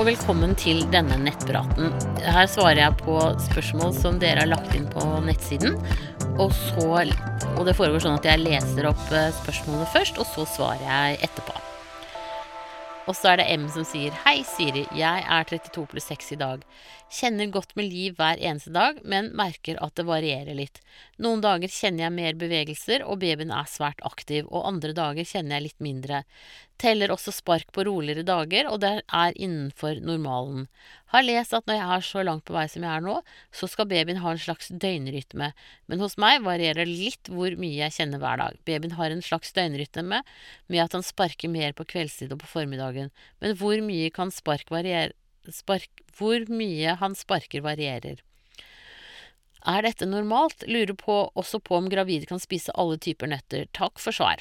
og velkommen til denne nettpraten. Her svarer jeg på spørsmål som dere har lagt inn på nettsiden. Og, så, og det foregår sånn at jeg leser opp spørsmålet spørsmålene først, og så svarer jeg etterpå. Og så er det M som sier Hei, Siri. Jeg er 32 pluss 6 i dag. Kjenner godt med liv hver eneste dag, men merker at det varierer litt. Noen dager kjenner jeg mer bevegelser, og babyen er svært aktiv, og andre dager kjenner jeg litt mindre. Teller også spark på roligere dager, og det er innenfor normalen. Har lest at når jeg er så langt på vei som jeg er nå, så skal babyen ha en slags døgnrytme, men hos meg varierer det litt hvor mye jeg kjenner hver dag. Babyen har en slags døgnrytme med at han sparker mer på kveldstid og på formiddagen, men hvor mye kan spark variere spark, hvor mye han sparker varierer. Er dette normalt? Lurer på, også på om gravide kan spise alle typer nøtter. Takk for svar.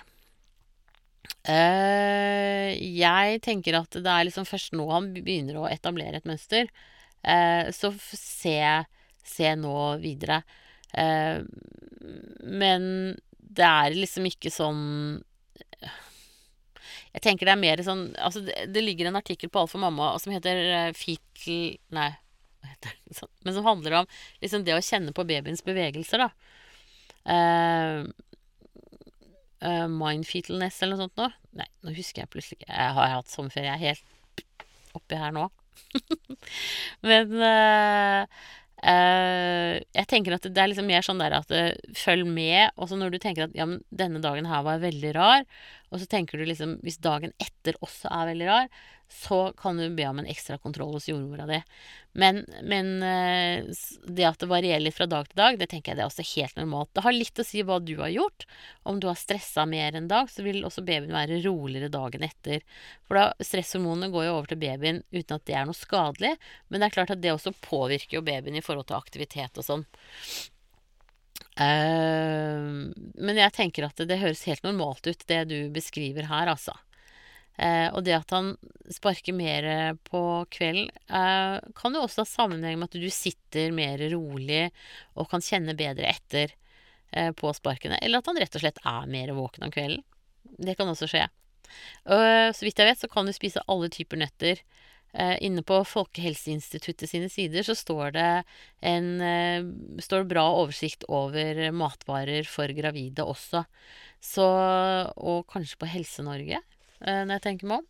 Uh, jeg tenker at det er liksom først nå han begynner å etablere et mønster. Uh, så se, se nå videre. Uh, men det er liksom ikke sånn jeg tenker det er mer sånn Altså, det, det ligger en artikkel på Alt for mamma som heter Fetal Nei, hva heter det? Sånn, men som handler om liksom det å kjenne på babyens bevegelser, da. Uh, Mindfetalness eller noe sånt noe. Nei, nå husker jeg plutselig ikke. Jeg har hatt sommerferie. Jeg er helt oppi her nå. men uh, Uh, jeg tenker at det er liksom mer sånn der at uh, følg med. Og så når du tenker at ja, men denne dagen her var veldig rar, og så tenker du liksom hvis dagen etter også er veldig rar, så kan du be om en ekstra kontroll hos jordmora di. Men, men eh, det at det varierer litt fra dag til dag, det tenker jeg det er også helt normalt. Det har litt å si hva du har gjort. Om du har stressa mer en dag, så vil også babyen være roligere dagen etter. For da stresshormonene går jo over til babyen uten at det er noe skadelig. Men det er klart at det også påvirker jo babyen i forhold til aktivitet og sånn. Uh, men jeg tenker at det høres helt normalt ut, det du beskriver her, altså. Uh, og det at han sparker mer på kvelden, eh, kan jo også ha sammenheng med at du sitter mer rolig og kan kjenne bedre etter på sparkene. Eller at han rett og slett er mer våken om kvelden. Det kan også skje. så vidt jeg vet, så kan du spise alle typer nøtter. Uh, inne på Folkehelseinstituttet sine sider så står det en uh, står bra oversikt over matvarer for gravide også. Så, og kanskje på Helse-Norge, uh, når jeg tenker meg om.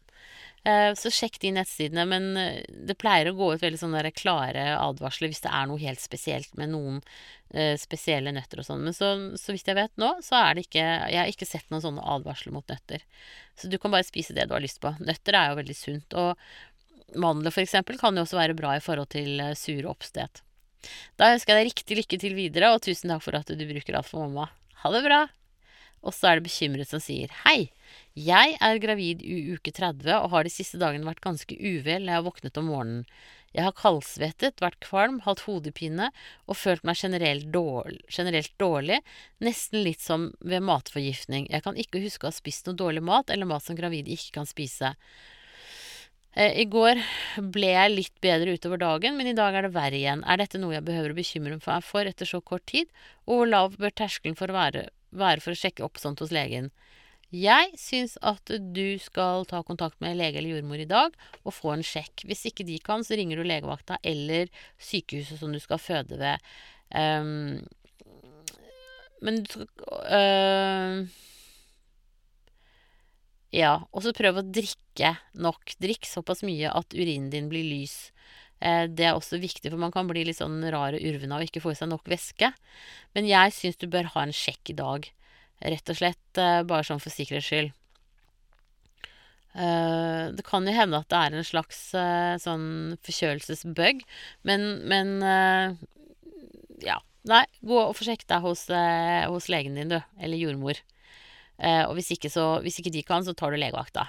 så sjekk de nettsidene. Men det pleier å gå ut veldig sånne klare advarsler hvis det er noe helt spesielt med noen spesielle nøtter og sånn. Men så, så vidt jeg vet nå, så er det ikke Jeg har ikke sett noen sånne advarsler mot nøtter. Så du kan bare spise det du har lyst på. Nøtter er jo veldig sunt. Og Mandler f.eks. kan jo også være bra i forhold til sure oppstet. Da ønsker jeg deg riktig lykke til videre, og tusen takk for at du bruker alt for mamma. Ha det bra! Og så er det bekymret som sier Hei, jeg er gravid i uke 30 og har de siste dagene vært ganske uvel jeg har våknet om morgenen. Jeg har kaldsvettet, vært kvalm, hatt hodepine og følt meg generelt dårlig, generelt dårlig, nesten litt som ved matforgiftning. Jeg kan ikke huske å ha spist noe dårlig mat eller mat som gravide ikke kan spise. Eh, I går ble jeg litt bedre utover dagen, men i dag er det verre igjen. Er dette noe jeg behøver å bekymre meg for etter så kort tid, og hvor lav bør terskelen for å være, være for å sjekke opp sånt hos legen? Jeg syns at du skal ta kontakt med lege eller jordmor i dag og få en sjekk. Hvis ikke de kan, så ringer du legevakta eller sykehuset som du skal føde ved. Um, men du skal uh, ja, og så prøv å drikke nok. Drikk såpass mye at urinen din blir lys. Eh, det er også viktig, for man kan bli litt sånn rar og urven av å ikke få i seg nok væske. Men jeg syns du bør ha en sjekk i dag. Rett og slett eh, bare sånn for sikkerhets skyld. Eh, det kan jo hende at det er en slags sånn forkjølelsesbug, men, men Ja. Nei, gå og forsjekk deg hos, hos legen din, du. Eller jordmor. Og hvis ikke, så, hvis ikke de kan, så tar du legevakta.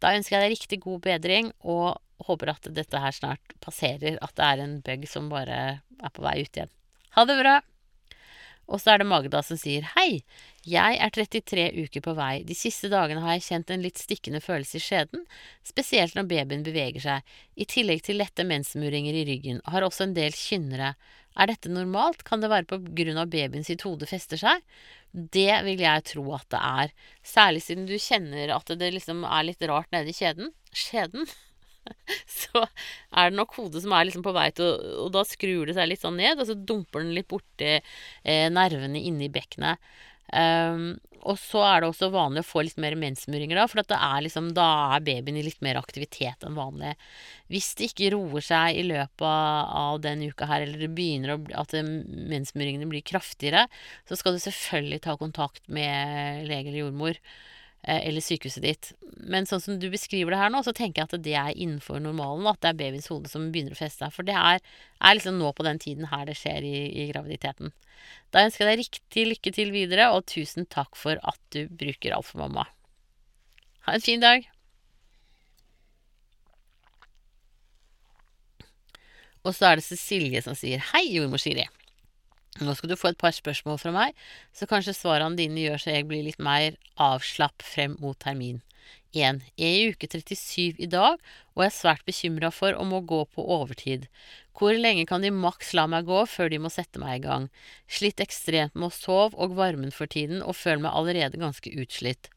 Da ønsker jeg deg riktig god bedring, og håper at dette her snart passerer. At det er en bug som bare er på vei ut igjen. Ha det bra! Og så er det Magda som sier hei, jeg er 33 uker på vei. De siste dagene har jeg kjent en litt stikkende følelse i skjeden, spesielt når babyen beveger seg. I tillegg til lette mensmuringer i ryggen. Har også en del kynnere. Er dette normalt? Kan det være på grunn av babyen sitt hode fester seg? Det vil jeg tro at det er. Særlig siden du kjenner at det liksom er litt rart nede i kjeden. Skjeden. så er det nok hodet som er liksom på vei til å Og da skrur det seg litt sånn ned, og så dumper den litt borti eh, nervene inne i bekkenet. Um, og så er det også vanlig å få litt mer mensmuringer da, for er liksom, da er babyen i litt mer aktivitet enn vanlig. Hvis det ikke roer seg i løpet av den uka her, eller det begynner å, at mensmuringene blir kraftigere, så skal du selvfølgelig ta kontakt med lege eller jordmor. Eh, eller sykehuset ditt. Men sånn som du beskriver det her nå, så tenker jeg at det er innenfor normalen. At det er babyens hode som begynner å feste. For det er, er, liksom nå på den tiden her det skjer i, i graviditeten. Da ønsker jeg deg riktig lykke til videre, og tusen takk for at du bruker Alt for mamma. Ha en fin dag. Og så er det Cecilie som sier hei, jordmor Siri. Nå skal du få et par spørsmål fra meg, så kanskje svarene dine gjør så jeg blir litt mer avslapp frem mot termin. 1. Jeg er i uke 37 i dag og er svært bekymra for å må gå på overtid. Hvor lenge kan de maks la meg gå før de må sette meg i gang? Slitt ekstremt med å sove og varmen for tiden og føler meg allerede ganske utslitt.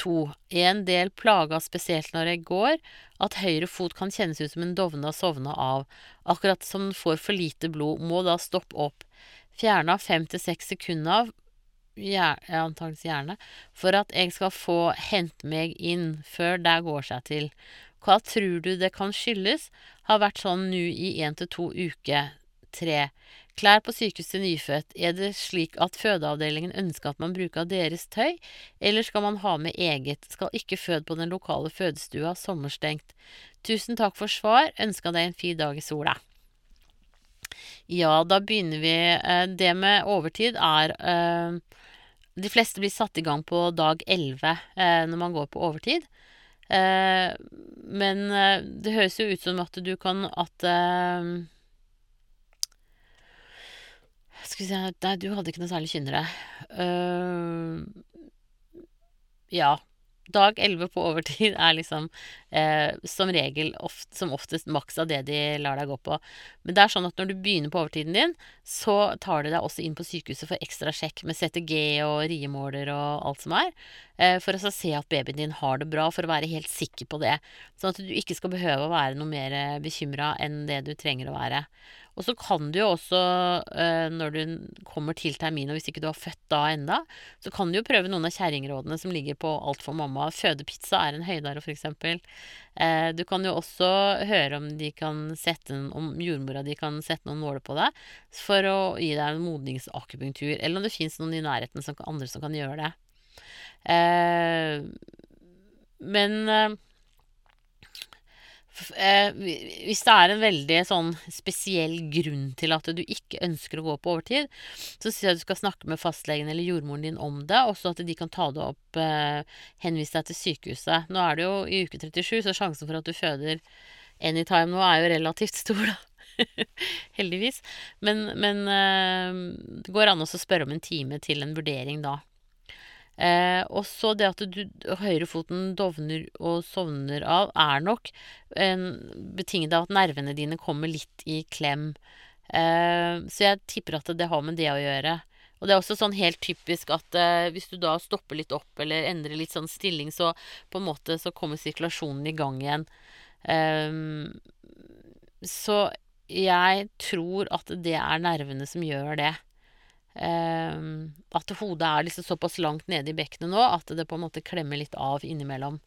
2. En del plaga spesielt når jeg går, at høyre fot kan kjennes ut som en dovna sovna av. Akkurat som den får for lite blod, må da stoppe opp fjerna fem til seks sekunder av, antakeligvis hjerne, for at jeg skal få hente meg inn før det går seg til. Hva tror du det kan skyldes? Har vært sånn nå i én til to uker. Tre. Klær på sykehus til nyfødt. Er det slik at fødeavdelingen ønsker at man bruker deres tøy, eller skal man ha med eget? Skal ikke føde på den lokale fødestua, sommerstengt. Tusen takk for svar. Ønska deg en fin dag i sola. Ja, da begynner vi eh, Det med overtid er eh, De fleste blir satt i gang på dag 11 eh, når man går på overtid. men det høres jo ut som at du kan At Skal vi si Nei, du hadde ikke noe særlig kynnere. ja. Dag 11 på overtid er liksom eh, som regel oft, som oftest maks av det de lar deg gå på. Men det er sånn at når du begynner på overtiden din, så tar de deg også inn på sykehuset for ekstra sjekk med CTG og riemåler og alt som er. Eh, for å se at babyen din har det bra, for å være helt sikker på det. Sånn at du ikke skal behøve å være noe mer eh, bekymra enn det du trenger å være. Og så kan du jo også, eh, når du kommer til termin, og hvis ikke du har født da enda, så kan du jo prøve noen av kjerringrådene som ligger på Alt for mamma. Fødepizza er en høydare, f.eks. Eh, du kan jo også høre om de kan sette om jordmora di kan sette noen nåler på deg for å gi deg en modningsakupunktur, eller om det fins noen i nærheten som, andre som kan gjøre det. Eh, men hvis det er en veldig sånn spesiell grunn til at du ikke ønsker å gå på overtid, så syns jeg du skal snakke med fastlegen eller jordmoren din om det, også at de kan ta det opp, eh, henvise deg til sykehuset. Nå er det jo i uke 37, så sjansen for at du føder anytime nå er jo relativt stor, da. Heldigvis. Men, men eh, det går an å spørre om en time til en vurdering da. Eh, og så det at du høyrefoten dovner og sovner av, er nok en betinget av at nervene dine kommer litt i klem. Eh, så jeg tipper at det har med det å gjøre. Og det er også sånn helt typisk at eh, hvis du da stopper litt opp eller endrer litt sånn stilling, så på en måte så kommer sirkulasjonen i gang igjen. Um, så jeg tror at det er nervene som gjør det. Um, at hodet er liksom såpass langt nede i bekkenet nå at det på en måte klemmer litt av innimellom.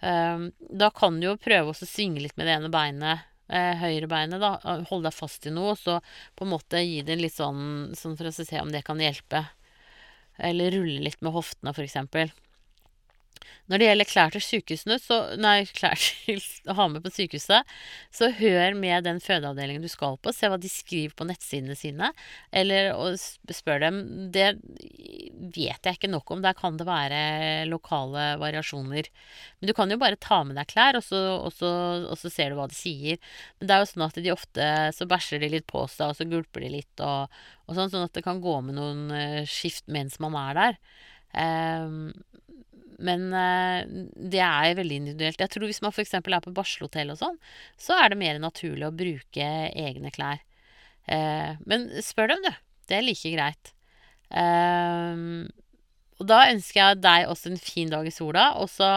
Um, da kan du jo prøve å svinge litt med det ene beinet, eh, høyre beinet, da. Holde deg fast i noe, og så på en måte gi det litt sånn, sånn for å se om det kan hjelpe. Eller rulle litt med hoftene, eksempel. Når det gjelder klær til sykehusene, så Nei, klær til å ha med på sykehuset, så hør med den fødeavdelingen du skal på. Se hva de skriver på nettsidene sine. Eller spør dem. Det vet jeg ikke nok om. Der kan det være lokale variasjoner. Men du kan jo bare ta med deg klær, og så, og så, og så ser du hva de sier. Men det er jo sånn at de ofte så bæsjer de litt på seg, og så gulper de litt, og, og sånn, sånn at det kan gå med noen uh, skift mens man er der. Um, men eh, det er veldig individuelt. Jeg tror hvis man f.eks. er på barselhotell og sånn, så er det mer naturlig å bruke egne klær. Eh, men spør dem, du. Det er like greit. Eh, og da ønsker jeg deg også en fin dag i sola. Og så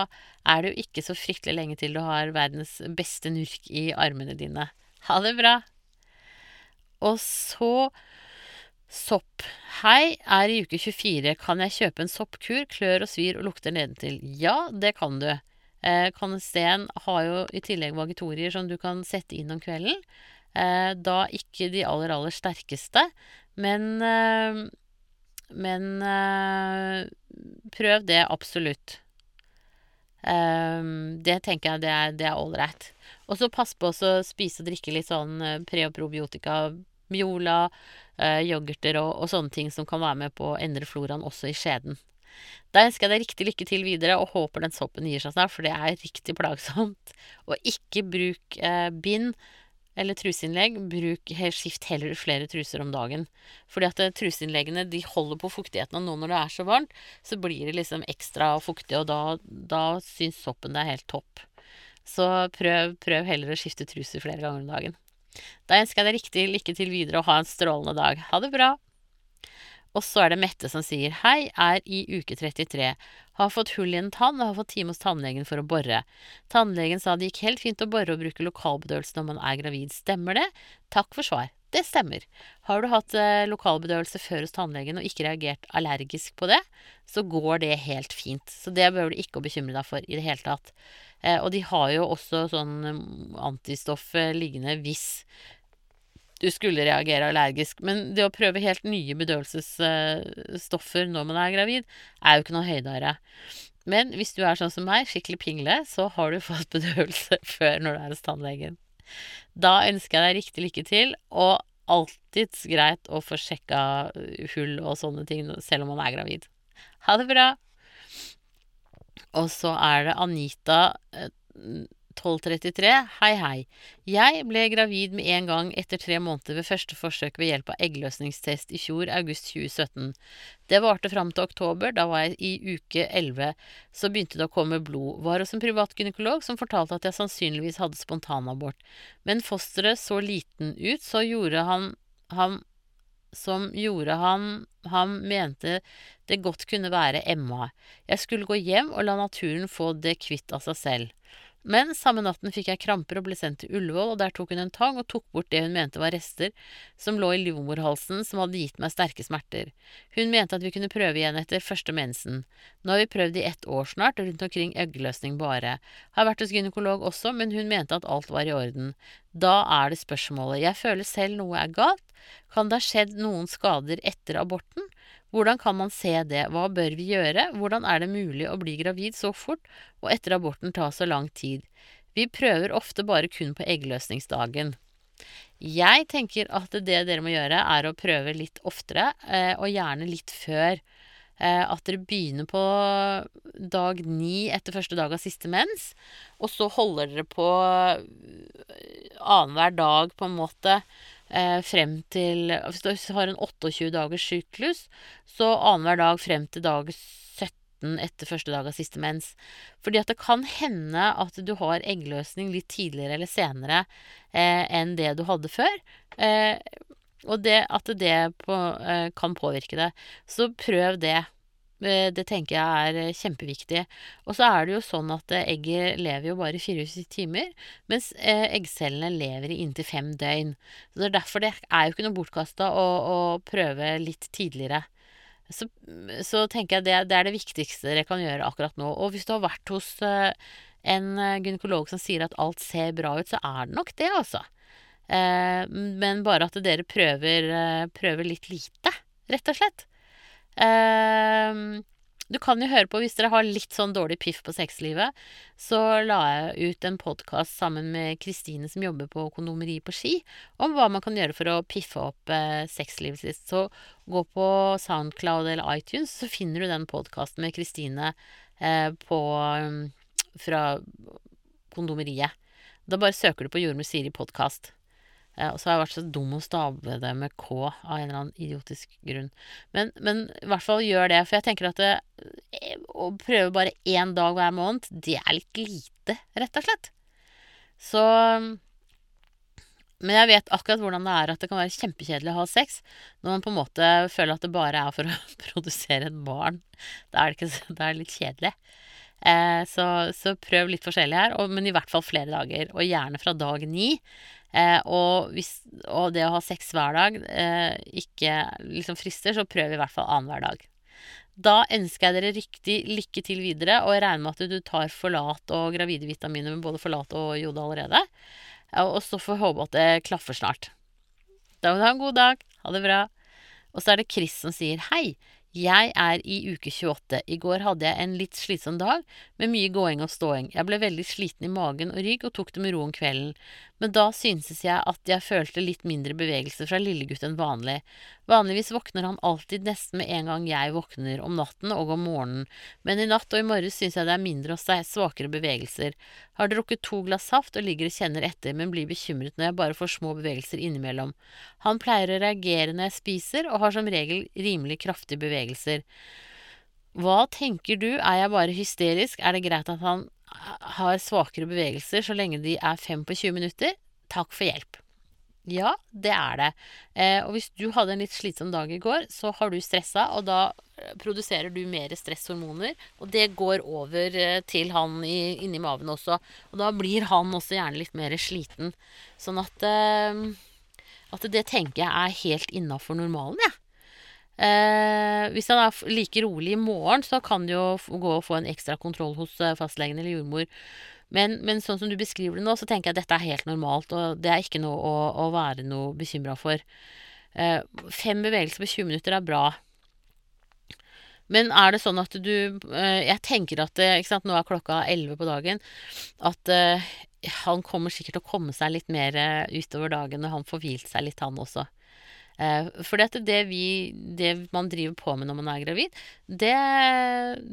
er det jo ikke så fryktelig lenge til du har verdens beste nurk i armene dine. Ha det bra! Og så sopp. Hei, er i uke 24. Kan jeg kjøpe en soppkur? Klør og svir og lukter nedentil. Ja, det kan du. Eh, Canesten har jo i tillegg vagitorier som du kan sette inn om kvelden. Eh, da ikke de aller, aller sterkeste, men eh, Men eh, prøv det absolutt. Det tenker jeg det er, det er ålreit. Og så pass på å spise og drikke litt sånn pre- og probiotika. Miola, eh, yoghurter og, og sånne ting som kan være med på å endre floraen også i skjeden. Da ønsker jeg deg riktig lykke til videre, og håper den soppen gir seg snart, for det er riktig plagsomt. Og ikke bruk eh, bind eller truseinnlegg. Bruk, skift heller flere truser om dagen. Fordi at eh, truseinnleggene de holder på fuktigheten, og nå når det er så varmt, så blir det liksom ekstra fuktig, og da, da syns soppen det er helt topp. Så prøv, prøv heller å skifte truser flere ganger om dagen. Da ønsker jeg deg riktig lykke til videre og ha en strålende dag. Ha det bra! Og så er det Mette som sier hei, er i uke 33. Har fått hull i en tann og har fått time hos tannlegen for å bore. Tannlegen sa det gikk helt fint å bore og bruke lokalbedøvelse når man er gravid. Stemmer det? Takk for svar. Det stemmer. Har du hatt eh, lokalbedøvelse før hos tannlegen og ikke reagert allergisk på det, så går det helt fint. Så det behøver du ikke å bekymre deg for i det hele tatt. Eh, og de har jo også sånn mm, antistoff eh, liggende hvis du skulle reagere allergisk. Men det å prøve helt nye bedøvelsesstoffer når man er gravid, er jo ikke noe høydere. Men hvis du er sånn som meg, skikkelig pingle, så har du fått bedøvelse før når du er hos tannlegen. Da ønsker jeg deg riktig lykke til, og alltids greit å få sjekka hull og sånne ting selv om man er gravid. Ha det bra! Og så er det Anita eh, 1233. Hei, hei. Jeg ble gravid med en gang etter tre måneder ved første forsøk ved hjelp av eggløsningstest i fjor, august 2017. Det varte fram til oktober, da var jeg i uke 11. Så begynte det å komme blod. Var hos en privat gynekolog som fortalte at jeg sannsynligvis hadde spontanabort. Men fosteret så liten ut, så gjorde han ham som gjorde han Han mente det godt kunne være Emma. Jeg skulle gå hjem og la naturen få det kvitt av seg selv. Men samme natten fikk jeg kramper og ble sendt til Ullevål, og der tok hun en tang og tok bort det hun mente var rester som lå i livmorhalsen som hadde gitt meg sterke smerter. Hun mente at vi kunne prøve igjen etter første mensen. Nå har vi prøvd i ett år snart, rundt omkring eggløsning bare. Har vært hos gynekolog også, men hun mente at alt var i orden. Da er det spørsmålet, jeg føler selv noe er galt, kan det ha skjedd noen skader etter aborten? Hvordan kan man se det, hva bør vi gjøre, hvordan er det mulig å bli gravid så fort og etter aborten ta så lang tid? Vi prøver ofte bare kun på eggløsningsdagen. Jeg tenker at det dere må gjøre, er å prøve litt oftere, eh, og gjerne litt før. Eh, at dere begynner på dag ni etter første dag av siste mens, og så holder dere på eh, annenhver dag, på en måte, eh, frem til Hvis du har en 28 dagers syklus, så annenhver dag frem til dag 17 etter første dag av siste mens. Fordi at det kan hende at du har eggløsning litt tidligere eller senere eh, enn det du hadde før. Eh, og det, at det på, eh, kan påvirke det. Så prøv det. Eh, Det tenker jeg er eh, kjempeviktig. Og så er det jo sånn at eh, egget lever jo bare i 24 timer, mens eggcellene lever i inntil fem døgn. Så det er derfor det er jo ikke noe bortkasta å, å prøve litt tidligere. Så, så tenker jeg det, det er det viktigste dere kan gjøre akkurat nå. Og hvis du har vært hos en gynekolog som sier at alt ser bra ut, så er det nok det, altså. Men bare at dere prøver, prøver litt lite, rett og slett. Ehm, du kan jo høre på hvis dere har litt sånn dårlig piff på sexlivet. Så la jeg ut en podkast sammen med Kristine som jobber på kondomeri på Ski, om hva man kan gjøre for å piffe opp eh, sexlivet sitt. Så gå på Soundcloud eller iTunes, så finner du den podkasten med Kristine eh, um, fra kondomeriet. Da bare søker du på Jordmor Siri podkast. Og så har jeg vært så dum å stave det med K av en eller annen idiotisk grunn. Men, men i hvert fall gjør det, for jeg tenker at det, eh, å prøve bare én dag hver måned, det er litt lite, rett og slett. Så Men jeg vet akkurat hvordan det er at det kan være kjempekjedelig å ha sex når man på en måte føler at det bare er for å produsere et barn. Da er det, ikke, da er det litt kjedelig. Eh, så, så, prøv litt forskjellig her, og, men i hvert fall flere dager. Og gjerne fra dag ni. Eh, og, hvis, og, det å ha sex hver dag eh, ikke liksom frister, så prøv i hvert fall annenhver dag. Da ønsker jeg dere riktig lykke til videre, og jeg regner med at du tar Forlat og gravide vitaminer med både Forlat og Jode allerede. Og så får vi håpe at det klaffer snart. Da må du ha en god dag. Ha det bra. Og så er det Chris som sier hei. Jeg er i uke 28. I går hadde jeg en litt slitsom dag, med mye gåing og ståing. Jeg ble veldig sliten i magen og rygg og tok det med ro om kvelden, men da syntes jeg at jeg følte litt mindre bevegelse fra lillegutt enn vanlig. Vanligvis våkner han alltid nesten med en gang jeg våkner, om natten og om morgenen, men i natt og i morges syns jeg det er mindre og svakere bevegelser. Har drukket to glass saft og ligger og kjenner etter, men blir bekymret når jeg bare får små bevegelser innimellom. Han pleier å reagere når jeg spiser, og har som regel rimelig kraftige bevegelser. Hva tenker du, er jeg bare hysterisk, er det greit at han har svakere bevegelser så lenge de er 5 på 20 minutter, takk for hjelp. Ja, det er det. Eh, og hvis du hadde en litt slitsom dag i går, så har du stressa, og da eh, produserer du mer stresshormoner, og det går over eh, til han i, inni maven også. Og da blir han også gjerne litt mer sliten. Sånn at, eh, at det tenker jeg er helt innafor normalen, jeg. Ja. Eh, hvis han er like rolig i morgen, så kan det jo gå og få en ekstra kontroll hos eh, fastlegen eller jordmor. Men, men, sånn som du beskriver det nå, så tenker jeg at dette er helt normalt, og det er ikke noe å, å være noe bekymra for. Eh, fem bevegelser på 20 minutter er bra. Men er det sånn at du eh, Jeg tenker at eh, sant, nå er klokka 11 på dagen. At eh, han kommer sikkert til å komme seg litt mer utover dagen når han får hvilt seg litt, han også. Eh, for det, vi, det man driver på med når man er gravid, det,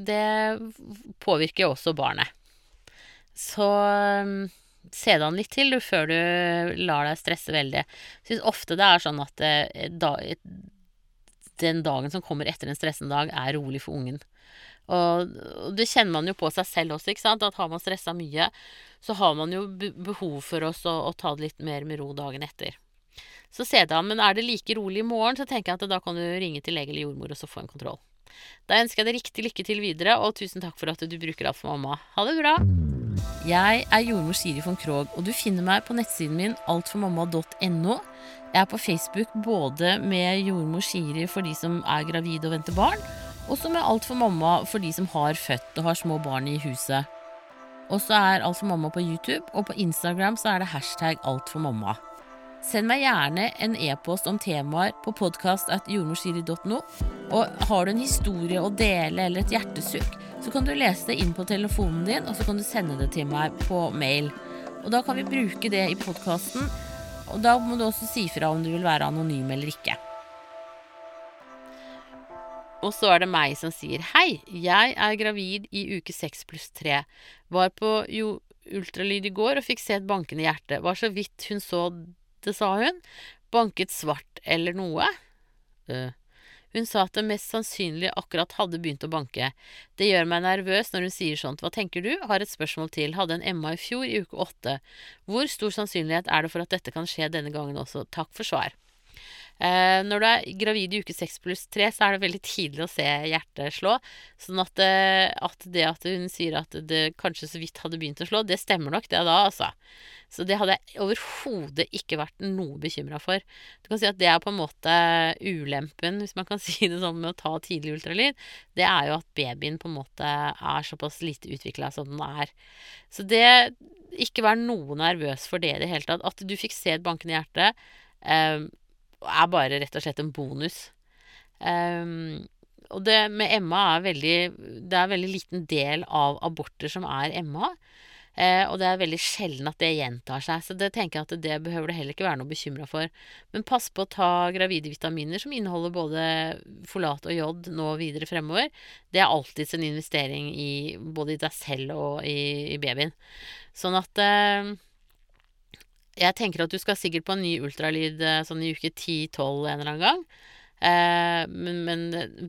det påvirker også barnet. Så um, se deg an litt til du, før du lar deg stresse veldig. Jeg syns ofte det er sånn at eh, da, den dagen som kommer etter en stressende dag, er rolig for ungen. Og, det kjenner man jo på seg selv også, ikke sant. At har man stressa mye, så har man jo behov for oss å, å ta det litt mer med ro dagen etter. Så se det ham Men er det like rolig i morgen, så tenker jeg at da kan du ringe til lege eller jordmor og så få en kontroll. Da ønsker jeg deg riktig lykke til videre, og tusen takk for at du bruker alt for mamma. Ha det bra! Jeg er jordmor Siri von Krogh, og du finner meg på nettsiden min altformamma.no. Jeg er på Facebook både med jordmor Siri for de som er gravide og venter barn, og så med Alt for mamma for de som har født og har små barn i huset. Og så er Alt for mamma på YouTube, og på Instagram så er det hashtag Alt for mamma. Send meg gjerne en e-post om temaer på podkast.jordmorsiri.no. Og har du en historie å dele eller et hjertesukk, så kan du lese det inn på telefonen din, og så kan du sende det til meg på mail. Og da kan vi bruke det i podkasten, og da må du også si fra om du vil være anonym eller ikke. Og så er det meg som sier hei, jeg er gravid i uke seks pluss tre. Var på ultralyd i går og fikk se et bankende hjerte. Var så vidt hun så det, sa hun. Banket svart eller noe. Uh. Hun sa at det mest sannsynlig akkurat hadde begynt å banke. Det gjør meg nervøs når hun sier sånt. Hva tenker du? Har et spørsmål til. Hadde en Emma i fjor, i uke åtte. Hvor stor sannsynlighet er det for at dette kan skje denne gangen også? Takk for svar. Eh, når du er gravid i uke 6 pluss 3, så er det veldig tidlig å se hjertet slå. Sånn at, eh, at, det at hun sier at det kanskje så vidt hadde begynt å slå, det stemmer nok det da, altså. Så det hadde jeg overhodet ikke vært noe bekymra for. Du kan si at det er på en måte ulempen, hvis man kan si det sånn, med å ta tidlig ultralyd. Det er jo at babyen på en måte er såpass lite utvikla som den er. Så det Ikke vær noe nervøs for det i det hele tatt. At du fikk se et bankende hjerte. Um, er bare rett og slett en bonus. Um, og det med Emma er veldig Det er en veldig liten del av aborter som er Emma. Eh, og det er veldig sjelden at det gjentar seg, så det tenker jeg at det behøver du heller ikke være noe bekymra for. Men pass på å ta gravide vitaminer som inneholder både folat og jod nå videre fremover. Det er alltids en investering i både i deg selv og i, i babyen. Sånn at eh, jeg tenker at du skal sikkert på en ny ultralyd eh, sånn i uke 10-12 en eller annen gang. Eh, men, men,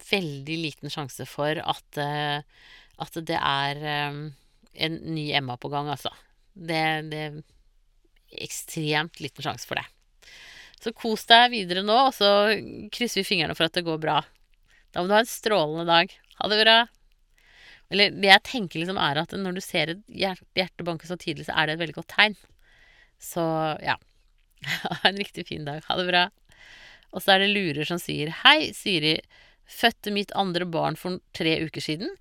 veldig liten sjanse for at, eh, at det er eh, en ny Emma på gang, altså. Det, det er ekstremt liten sjanse for det. Så kos deg videre nå, og så krysser vi fingrene for at det går bra. Da må du ha en strålende dag. Ha det bra. Eller det jeg tenker liksom er at når du ser et hjerte banke så tidlig, så er det et veldig godt tegn. Så ja. Ha en riktig fin dag. Ha det bra. Og så er det Lurer som sier Hei, Siri. Fødte mitt andre barn for tre uker siden.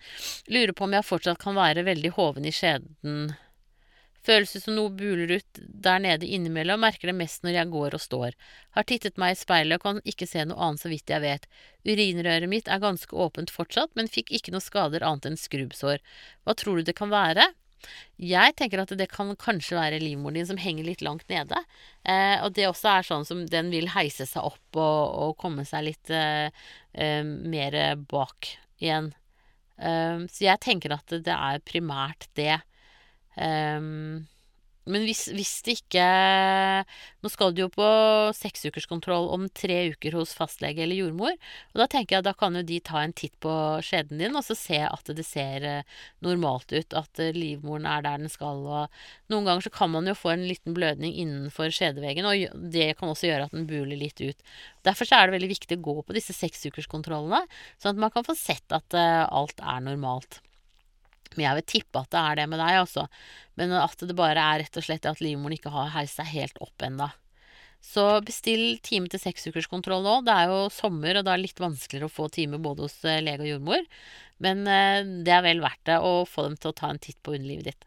Lurer på om jeg fortsatt kan være veldig hoven i skjeden. Føles som noe buler ut der nede innimellom, merker det mest når jeg går og står. Har tittet meg i speilet og kan ikke se noe annet så vidt jeg vet. Urinrøret mitt er ganske åpent fortsatt, men fikk ikke noe skader annet enn skrubbsår. Hva tror du det kan være? Jeg tenker at det kan kanskje være livmoren din som henger litt langt nede. Eh, og det også er sånn som den vil heise seg opp og, og komme seg litt eh, eh, mer bak igjen. Eh, så jeg tenker at det er primært det. Um, men hvis, hvis, det ikke Nå skal du jo på seksukerskontroll om tre uker hos fastlege eller jordmor. Og da tenker jeg da kan jo de ta en titt på skjeden din og så se at det ser eh, normalt ut. At eh, livmoren er der den skal. Og noen ganger så kan man jo få en liten blødning innenfor skjedeveggen, og det kan også gjøre at den buler litt ut. Derfor så er det veldig viktig å gå på disse seksukerskontrollene, sånn at man kan få sett at uh, alt er normalt. Men jeg vil tippe at det er det med deg, altså. Men at det bare er rett og slett at livmoren ikke har heist seg helt opp ennå. Så bestill time til seksukerskontroll nå. Det er jo sommer, og da er det litt vanskeligere å få time både hos eh, lege og jordmor. Men eh, det er vel verdt det å få dem til å ta en titt på underlivet ditt.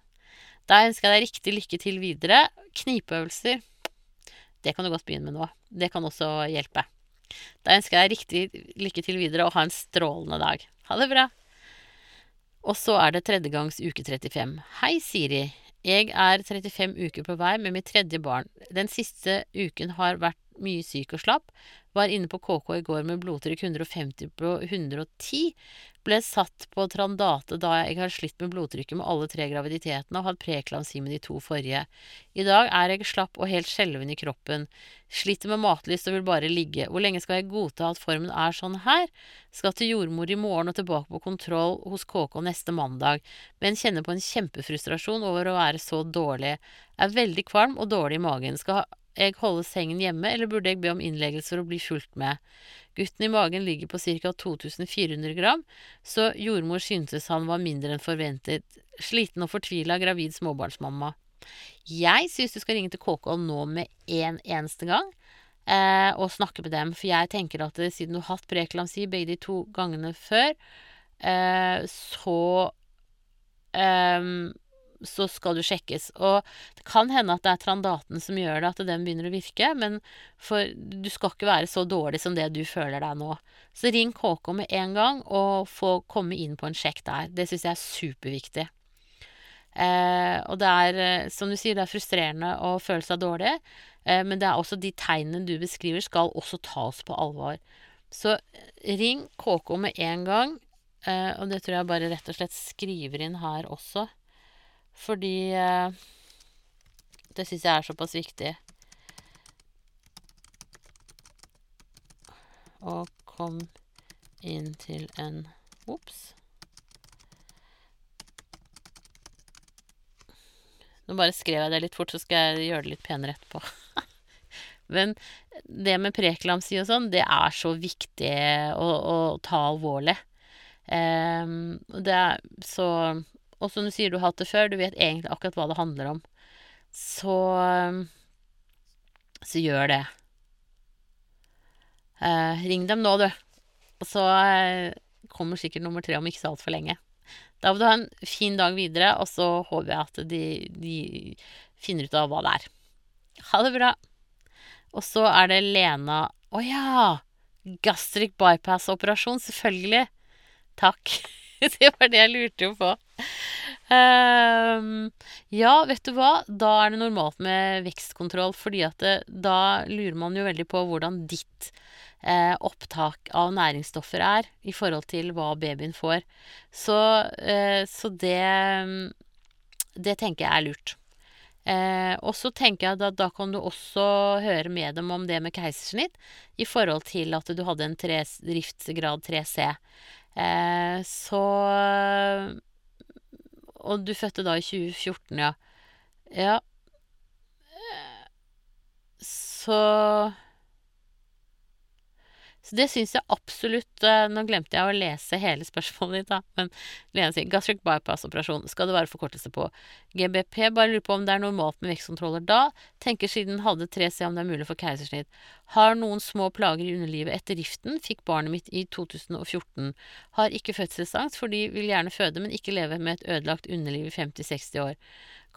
Da ønsker jeg deg riktig lykke til videre. Knipeøvelser, det kan du godt begynne med nå. Det kan også hjelpe. Da ønsker jeg deg riktig lykke til videre, og ha en strålende dag. Ha det bra. Og så er det tredjegangs uke 35. Hei, Siri. Jeg er 35 uker på vei med mitt tredje barn. Den siste uken har vært mye syk og slapp. Var inne på KK i går med blodtrykk 150 på 110. Ble satt på Trandate da jeg har slitt med blodtrykket med alle tre graviditetene og hatt preklamsi med de to forrige. I dag er jeg slapp og helt skjelven i kroppen. Sliter med matlyst og vil bare ligge. Hvor lenge skal jeg godta at formen er sånn her? Skal til jordmor i morgen og tilbake på kontroll hos KK neste mandag, men kjenner på en kjempefrustrasjon over å være så dårlig. Er veldig kvalm og dårlig i magen. Skal jeg holde sengen hjemme, eller burde jeg be om innleggelse for å bli fulgt med? Gutten i magen ligger på ca. 2400 gram, så jordmor syntes han var mindre enn forventet. Sliten og fortvila gravid småbarnsmamma. Jeg syns du skal ringe til KK nå med en eneste gang. Eh, og snakke med dem, for jeg tenker at det, siden du har hatt preeklamsi begge de to gangene før, eh, så eh, så skal du sjekkes. Og det kan hende at det er trandaten som gjør det, at den begynner å virke, men for du skal ikke være så dårlig som det du føler deg nå. Så ring KK med en gang, og få komme inn på en sjekk der. Det syns jeg er superviktig. Eh, og det er, eh, som du sier, det er frustrerende å føle seg dårlig, eh, men det er også de tegnene du beskriver, skal også tas på alvor. Så ring KK med en gang, eh, og det tror jeg bare rett og slett skriver inn her også. Fordi eh, det syns jeg er såpass viktig. Og kom inn til en Ops. Nå bare skrev jeg det litt fort, så skal jeg gjøre det litt penere etterpå. Men det med preeklamsi og sånn, det er så viktig å, å ta alvorlig. Um, det er så og som du sier, du har hatt det før, du vet egentlig akkurat hva det handler om. Så Så gjør det. Eh, ring dem nå, du. Og så eh, kommer sikkert nummer tre om ikke så altfor lenge. Da vil du ha en fin dag videre, og så håper jeg at de, de finner ut av hva det er. Ha det bra. Og så er det Lena Å ja! Gastric bypass-operasjon, selvfølgelig. Takk. det var det jeg lurte jo på. Um, ja, vet du hva? Da er det normalt med vekstkontroll, fordi at det, da lurer man jo veldig på hvordan ditt eh, opptak av næringsstoffer er i forhold til hva babyen får. Så, eh, så det Det tenker jeg er lurt. Eh, og så tenker jeg at da kan du også høre med dem om det med keisersnitt i forhold til at du hadde en tre, driftsgrad 3C. Eh, så Og du fødte da i 2014, ja. Ja. Så Så det syns jeg absolutt eh, Nå glemte jeg å lese hele spørsmålet ditt, da. Men Lene sier gastric bypass-operasjon. Skal det være forkortelse på GBP? Bare lurer på om det er normalt med vekstkontroller da. Tenker siden hadde 3C om det er mulig for keisersnitt. Har noen små plager i underlivet etter riften. Fikk barnet mitt i 2014. Har ikke fødselsangst fordi vil gjerne føde, men ikke leve med et ødelagt underliv i 50-60 år.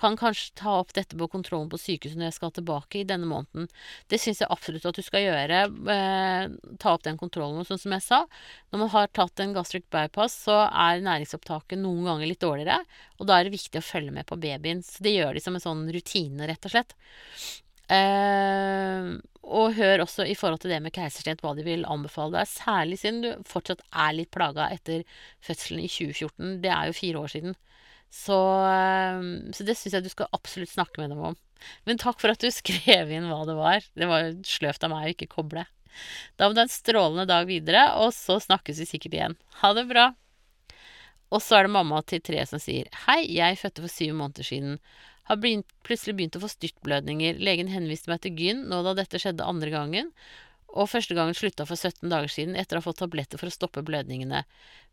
Kan kanskje ta opp dette på kontrollen på sykehuset når jeg skal tilbake i denne måneden. Det syns jeg absolutt at du skal gjøre. Eh, ta opp den kontrollen. Sånn som jeg sa, når man har tatt en gastric bypass, så er næringsopptaket noen ganger litt dårligere. Og da er det viktig å følge med på babyen. Så det gjør de som en sånn rutine, rett og slett. Eh, og hør også i forhold til det med keisersnitt hva de vil anbefale deg. Særlig siden du fortsatt er litt plaga etter fødselen i 2014. Det er jo fire år siden. Så, ehm, så det syns jeg du skal absolutt snakke med dem om. Men takk for at du skrev inn hva det var. Det var jo sløvt av meg å ikke koble. Da må du ha en strålende dag videre, og så snakkes vi sikkert igjen. Ha det bra. Og så er det mamma til tre som sier Hei, jeg fødte for syv måneder siden. Har begynt, plutselig begynt å få styrtblødninger. Legen henviste meg til gyn nå da dette skjedde andre gangen, og første gangen slutta for 17 dager siden etter å ha fått tabletter for å stoppe blødningene.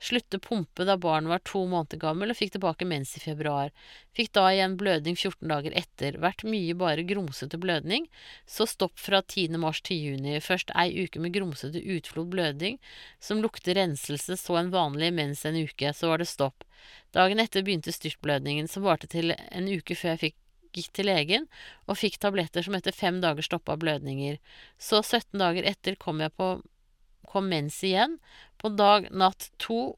Slutte pumpe da barnet var to måneder gammel og fikk tilbake mens i februar. Fikk da igjen blødning 14 dager etter. Vært mye bare grumsete blødning. Så stopp fra 10. mars til juni. Først ei uke med grumsete utflod blødning som lukter renselse, så en vanlig mens en uke. Så var det stopp. Dagen etter begynte styrtblødningen, som varte til en uke før jeg fikk gikk til legen og fikk tabletter som etter fem dager stoppa blødninger. Så 17 dager etter kom jeg på mens igjen. På dag natt to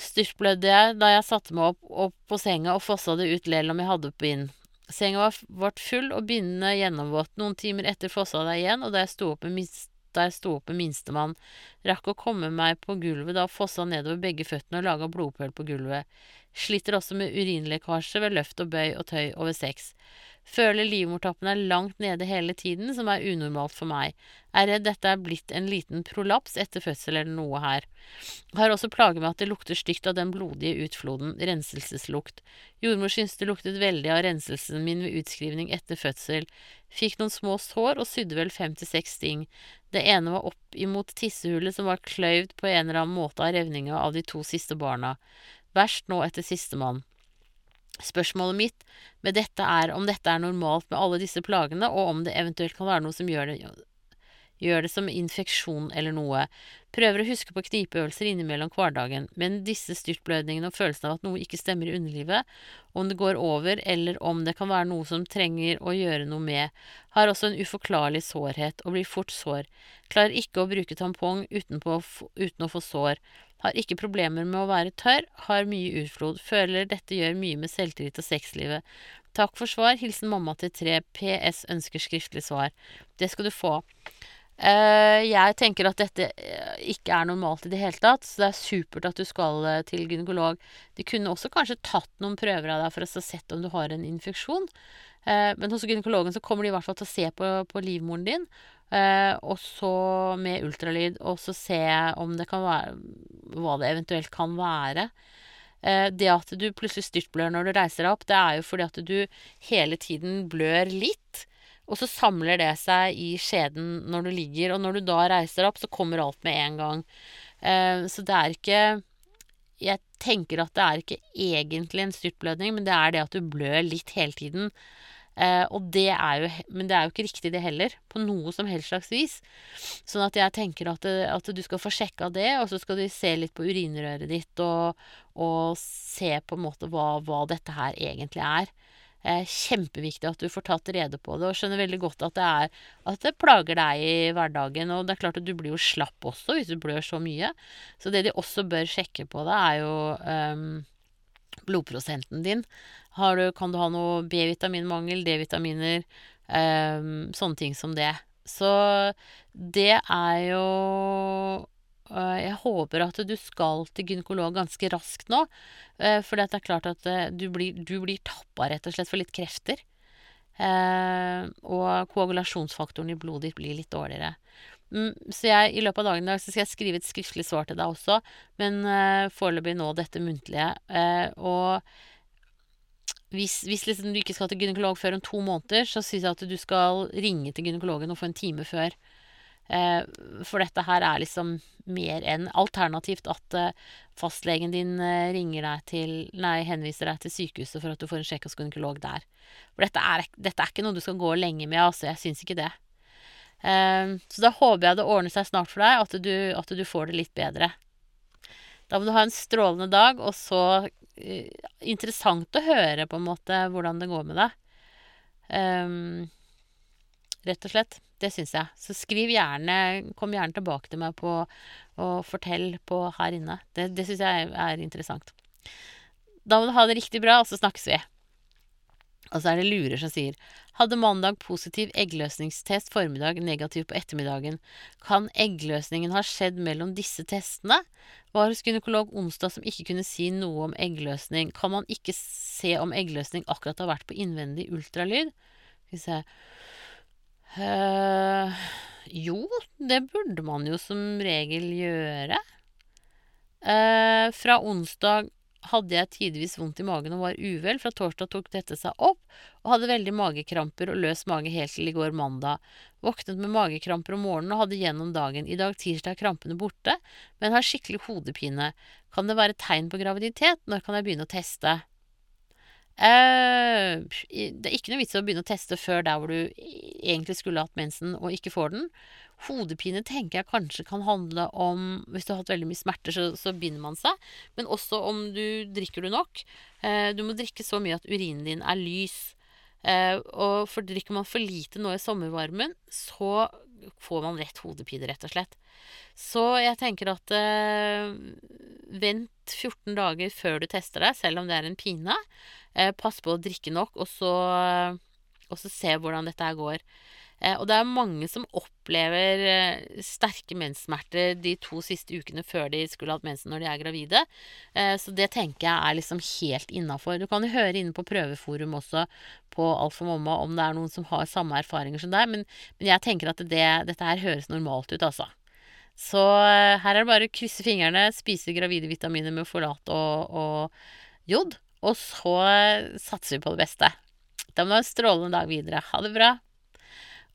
styrtblødde jeg da jeg satte meg opp, opp på senga og fossa det ut lell om jeg hadde bind. Senga ble full og bindene gjennomvått. Noen timer etter fossa det igjen, og da jeg sto opp med da jeg sto opp med minstemann, rakk å komme meg på gulvet da fossa nedover begge føttene og laga blodpøl på gulvet. Sliter også med urinlekkasje ved løft og bøy og tøy over sex. Føler livmortappen er langt nede hele tiden, som er unormalt for meg. Er redd dette er blitt en liten prolaps etter fødsel eller noe her. Har også plager med at det lukter stygt av den blodige utfloden, renselseslukt. Jordmor syntes det luktet veldig av renselsen min ved utskrivning etter fødsel. Fikk noen små sår og sydde vel fem til seks sting. Det ene var opp imot tissehullet som var kløyvd på en eller annen måte av revninga av de to siste barna. Verst nå etter sistemann. Spørsmålet mitt med dette er om dette er normalt med alle disse plagene, og om det eventuelt kan være noe som gjør det, gjør det som infeksjon eller noe. Prøver å huske på knipeøvelser innimellom hverdagen, men disse styrtblødningene og følelsen av at noe ikke stemmer i underlivet, om det går over eller om det kan være noe som trenger å gjøre noe med, har også en uforklarlig sårhet og blir fort sår. Klarer ikke å bruke tampong uten, på, uten å få sår. Har ikke problemer med å være tørr, har mye utflod, føler dette gjør mye med selvtillit og sexlivet. Takk for svar. Hilsen mamma til tre. PS ønsker skriftlig svar. Det skal du få. Uh, jeg tenker at dette uh, ikke er normalt i det hele tatt, så det er supert at du skal uh, til gynekolog. De kunne også kanskje tatt noen prøver av deg for å se om du har en infeksjon. men hos gynekologen så kommer de i hvert fall til å se på, på livmoren din, Eh, og så med ultralyd, og så se om det kan være Hva det eventuelt kan være. Eh, det at du plutselig styrtblør når du reiser deg opp, det er jo fordi at du hele tiden blør litt. Og så samler det seg i skjeden når du ligger, og når du da reiser deg opp, så kommer alt med en gang. Eh, så det er ikke Jeg tenker at det er ikke egentlig en styrtblødning, men det er det at du blør litt hele tiden. Eh, og det er jo, men det er jo ikke riktig det heller, på noe som helst slags vis. Sånn at jeg tenker at, at du skal få sjekka det, og så skal du se litt på urinrøret ditt og, og se på en måte hva, hva dette her egentlig er. Eh, kjempeviktig at du får tatt rede på det, og skjønner veldig godt at det, er, at det plager deg i hverdagen. Og det er klart at du blir jo slapp også hvis du blør så mye. Så det de også bør sjekke på det, er jo um, blodprosenten din. Du, kan du ha noe B-vitaminmangel, D-vitaminer, um, sånne ting som det. Så det er jo uh, Jeg håper at du skal til gynekolog ganske raskt nå. Uh, for det er klart at uh, du blir, du blir tappa rett og slett for litt krefter. og koagulasjonsfaktoren i blodet ditt blir litt dårligere. Mm, så jeg, i løpet av dagen i dag skal jeg skrive et skriftlig svar til deg også, men foreløpig nå dette muntlige. Og hvis, hvis liksom du ikke skal til gynekolog før om to måneder, så syns jeg at du skal ringe til gynekologen og få en time før. Eh, for dette her er liksom mer enn alternativt at eh, fastlegen din eh, ringer deg til Nei, henviser deg til sykehuset for at du får en sjekk hos gynekolog der. For dette er, dette er, ikke noe du skal gå lenge med, altså. Jeg syns ikke det. så da håper jeg det ordner seg snart for deg, at du, at du får det litt bedre. Da må du ha en strålende dag, og så Interessant å høre, på en måte, hvordan det går med deg. Um, rett og slett. Det syns jeg. Så skriv gjerne Kom gjerne tilbake til meg på og fortell på her inne. Det, det syns jeg er interessant. Da må du ha det riktig bra, og så snakkes vi. Og så er det lurer som sier Hadde mandag positiv eggløsningstest formiddag, negativ på ettermiddagen. Kan eggløsningen ha skjedd mellom disse testene? Var hos gynekolog onsdag som ikke kunne si noe om eggløsning. Kan man ikke se om eggløsning akkurat har vært på innvendig ultralyd? Skal vi se Uh, jo, det burde man jo som regel gjøre. Uh, fra onsdag hadde jeg tidvis vondt i magen og var uvel. Fra torsdag tok dette seg opp, og hadde veldig magekramper og løs mage helt til i går mandag. Våknet med magekramper om morgenen og hadde gjennom dagen. I dag tirsdag er krampene borte, men har skikkelig hodepine. Kan det være tegn på graviditet? Når kan jeg begynne å teste? Uh, det er ikke noe vits i å begynne å teste før der hvor du egentlig skulle hatt mensen og ikke får den. Hodepine tenker jeg kanskje kan handle om Hvis du har hatt veldig mye smerter, så, så binder man seg. Men også om du drikker du nok. Eh, du må drikke så mye at urinen din er lys. Eh, og for drikker man for lite nå i sommervarmen, så får man rett hodepine, rett og slett. Så jeg tenker at vent 14 dager før du tester deg, selv om det er en pine. Eh, pass på å drikke nok, og så, og så se hvordan dette her går. Eh, og det er mange som opplever eh, sterke menssmerter de to siste ukene før de skulle hatt mensen når de er gravide. Eh, så det tenker jeg er liksom helt innafor. Du kan jo høre inne på prøveforum også på Alt for mamma om det er noen som har samme erfaringer som deg, men, men jeg tenker at det, dette her høres normalt ut, altså. Så her er det bare å krysse fingrene, spise gravide vitaminer med folat og, og jod. Og så satser vi på det beste. Da må du ha en strålende dag videre. Ha det bra.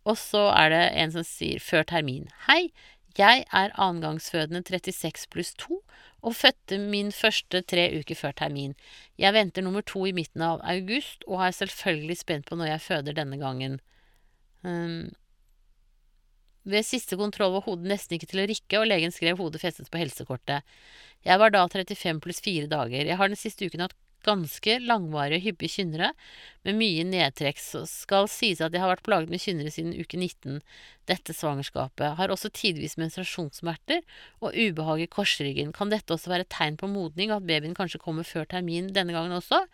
Og så er det en som sier før termin. Hei, jeg er annengangsfødende 36 pluss 2 og fødte min første tre uker før termin. Jeg venter nummer to i midten av august og er selvfølgelig spent på når jeg føder denne gangen. Um, ved siste kontroll var hodet nesten ikke til å rikke, og legen skrev hodet festet på helsekortet. Jeg var da 35 pluss 4 dager. Jeg har den siste uken hatt ganske langvarige og hyppige kynnere med mye nedtrekk, så skal sies at jeg har vært plaget med kynnere siden uke 19 dette svangerskapet. Har også tidvis menstruasjonssmerter og ubehag i korsryggen. Kan dette også være tegn på modning, at babyen kanskje kommer før termin denne gangen også?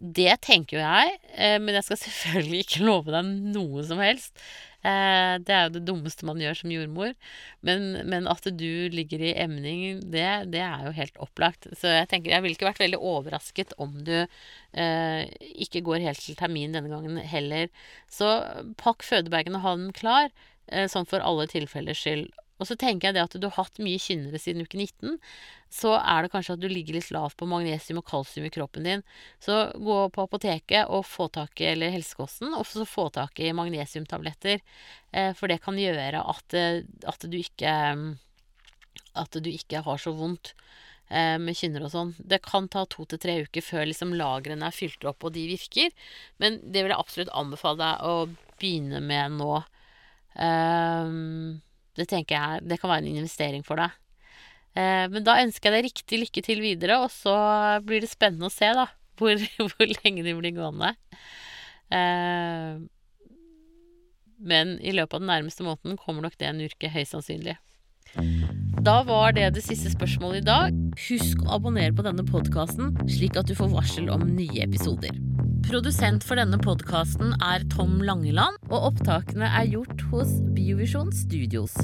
Det tenker jo jeg, eh, men jeg skal selvfølgelig ikke love deg noe som helst. Eh, det er jo det dummeste man gjør som jordmor. Men, men at du ligger i emning, det, det, er jo helt opplagt. Så jeg tenker, jeg ville ikke vært veldig overrasket om du eh, ikke går helt til termin denne gangen heller. Så pakk fødebagen og ha den klar, eh, sånn for alle tilfellers skyld. Og så tenker jeg det at du har hatt mye kynnere siden uke 19, så er det kanskje at du ligger litt lavt på magnesium og kalsium i kroppen din. Så gå på apoteket og få tak i, eller helsekosten, og så få tak i magnesiumtabletter. Eh, for det kan gjøre at, eh, at, du ikke At du ikke har så vondt eh, med kynner og sånn. Det kan ta to til tre uker før liksom lagrene er fylt opp og de virker. Men det vil jeg absolutt anbefale deg å begynne med nå. Um, det tenker jeg det kan være en investering for deg. Eh, men da ønsker jeg deg riktig lykke til videre, og så blir det spennende å se da, hvor, hvor lenge de blir gående. Eh, men i løpet av den nærmeste måneden kommer nok det en uke, høyst sannsynlig. Da var det det siste spørsmålet i dag. Husk å abonnere på denne podkasten, slik at du får varsel om nye episoder. Produsent for denne podkasten er Tom Langeland, og opptakene er gjort hos Biovisjon Studios.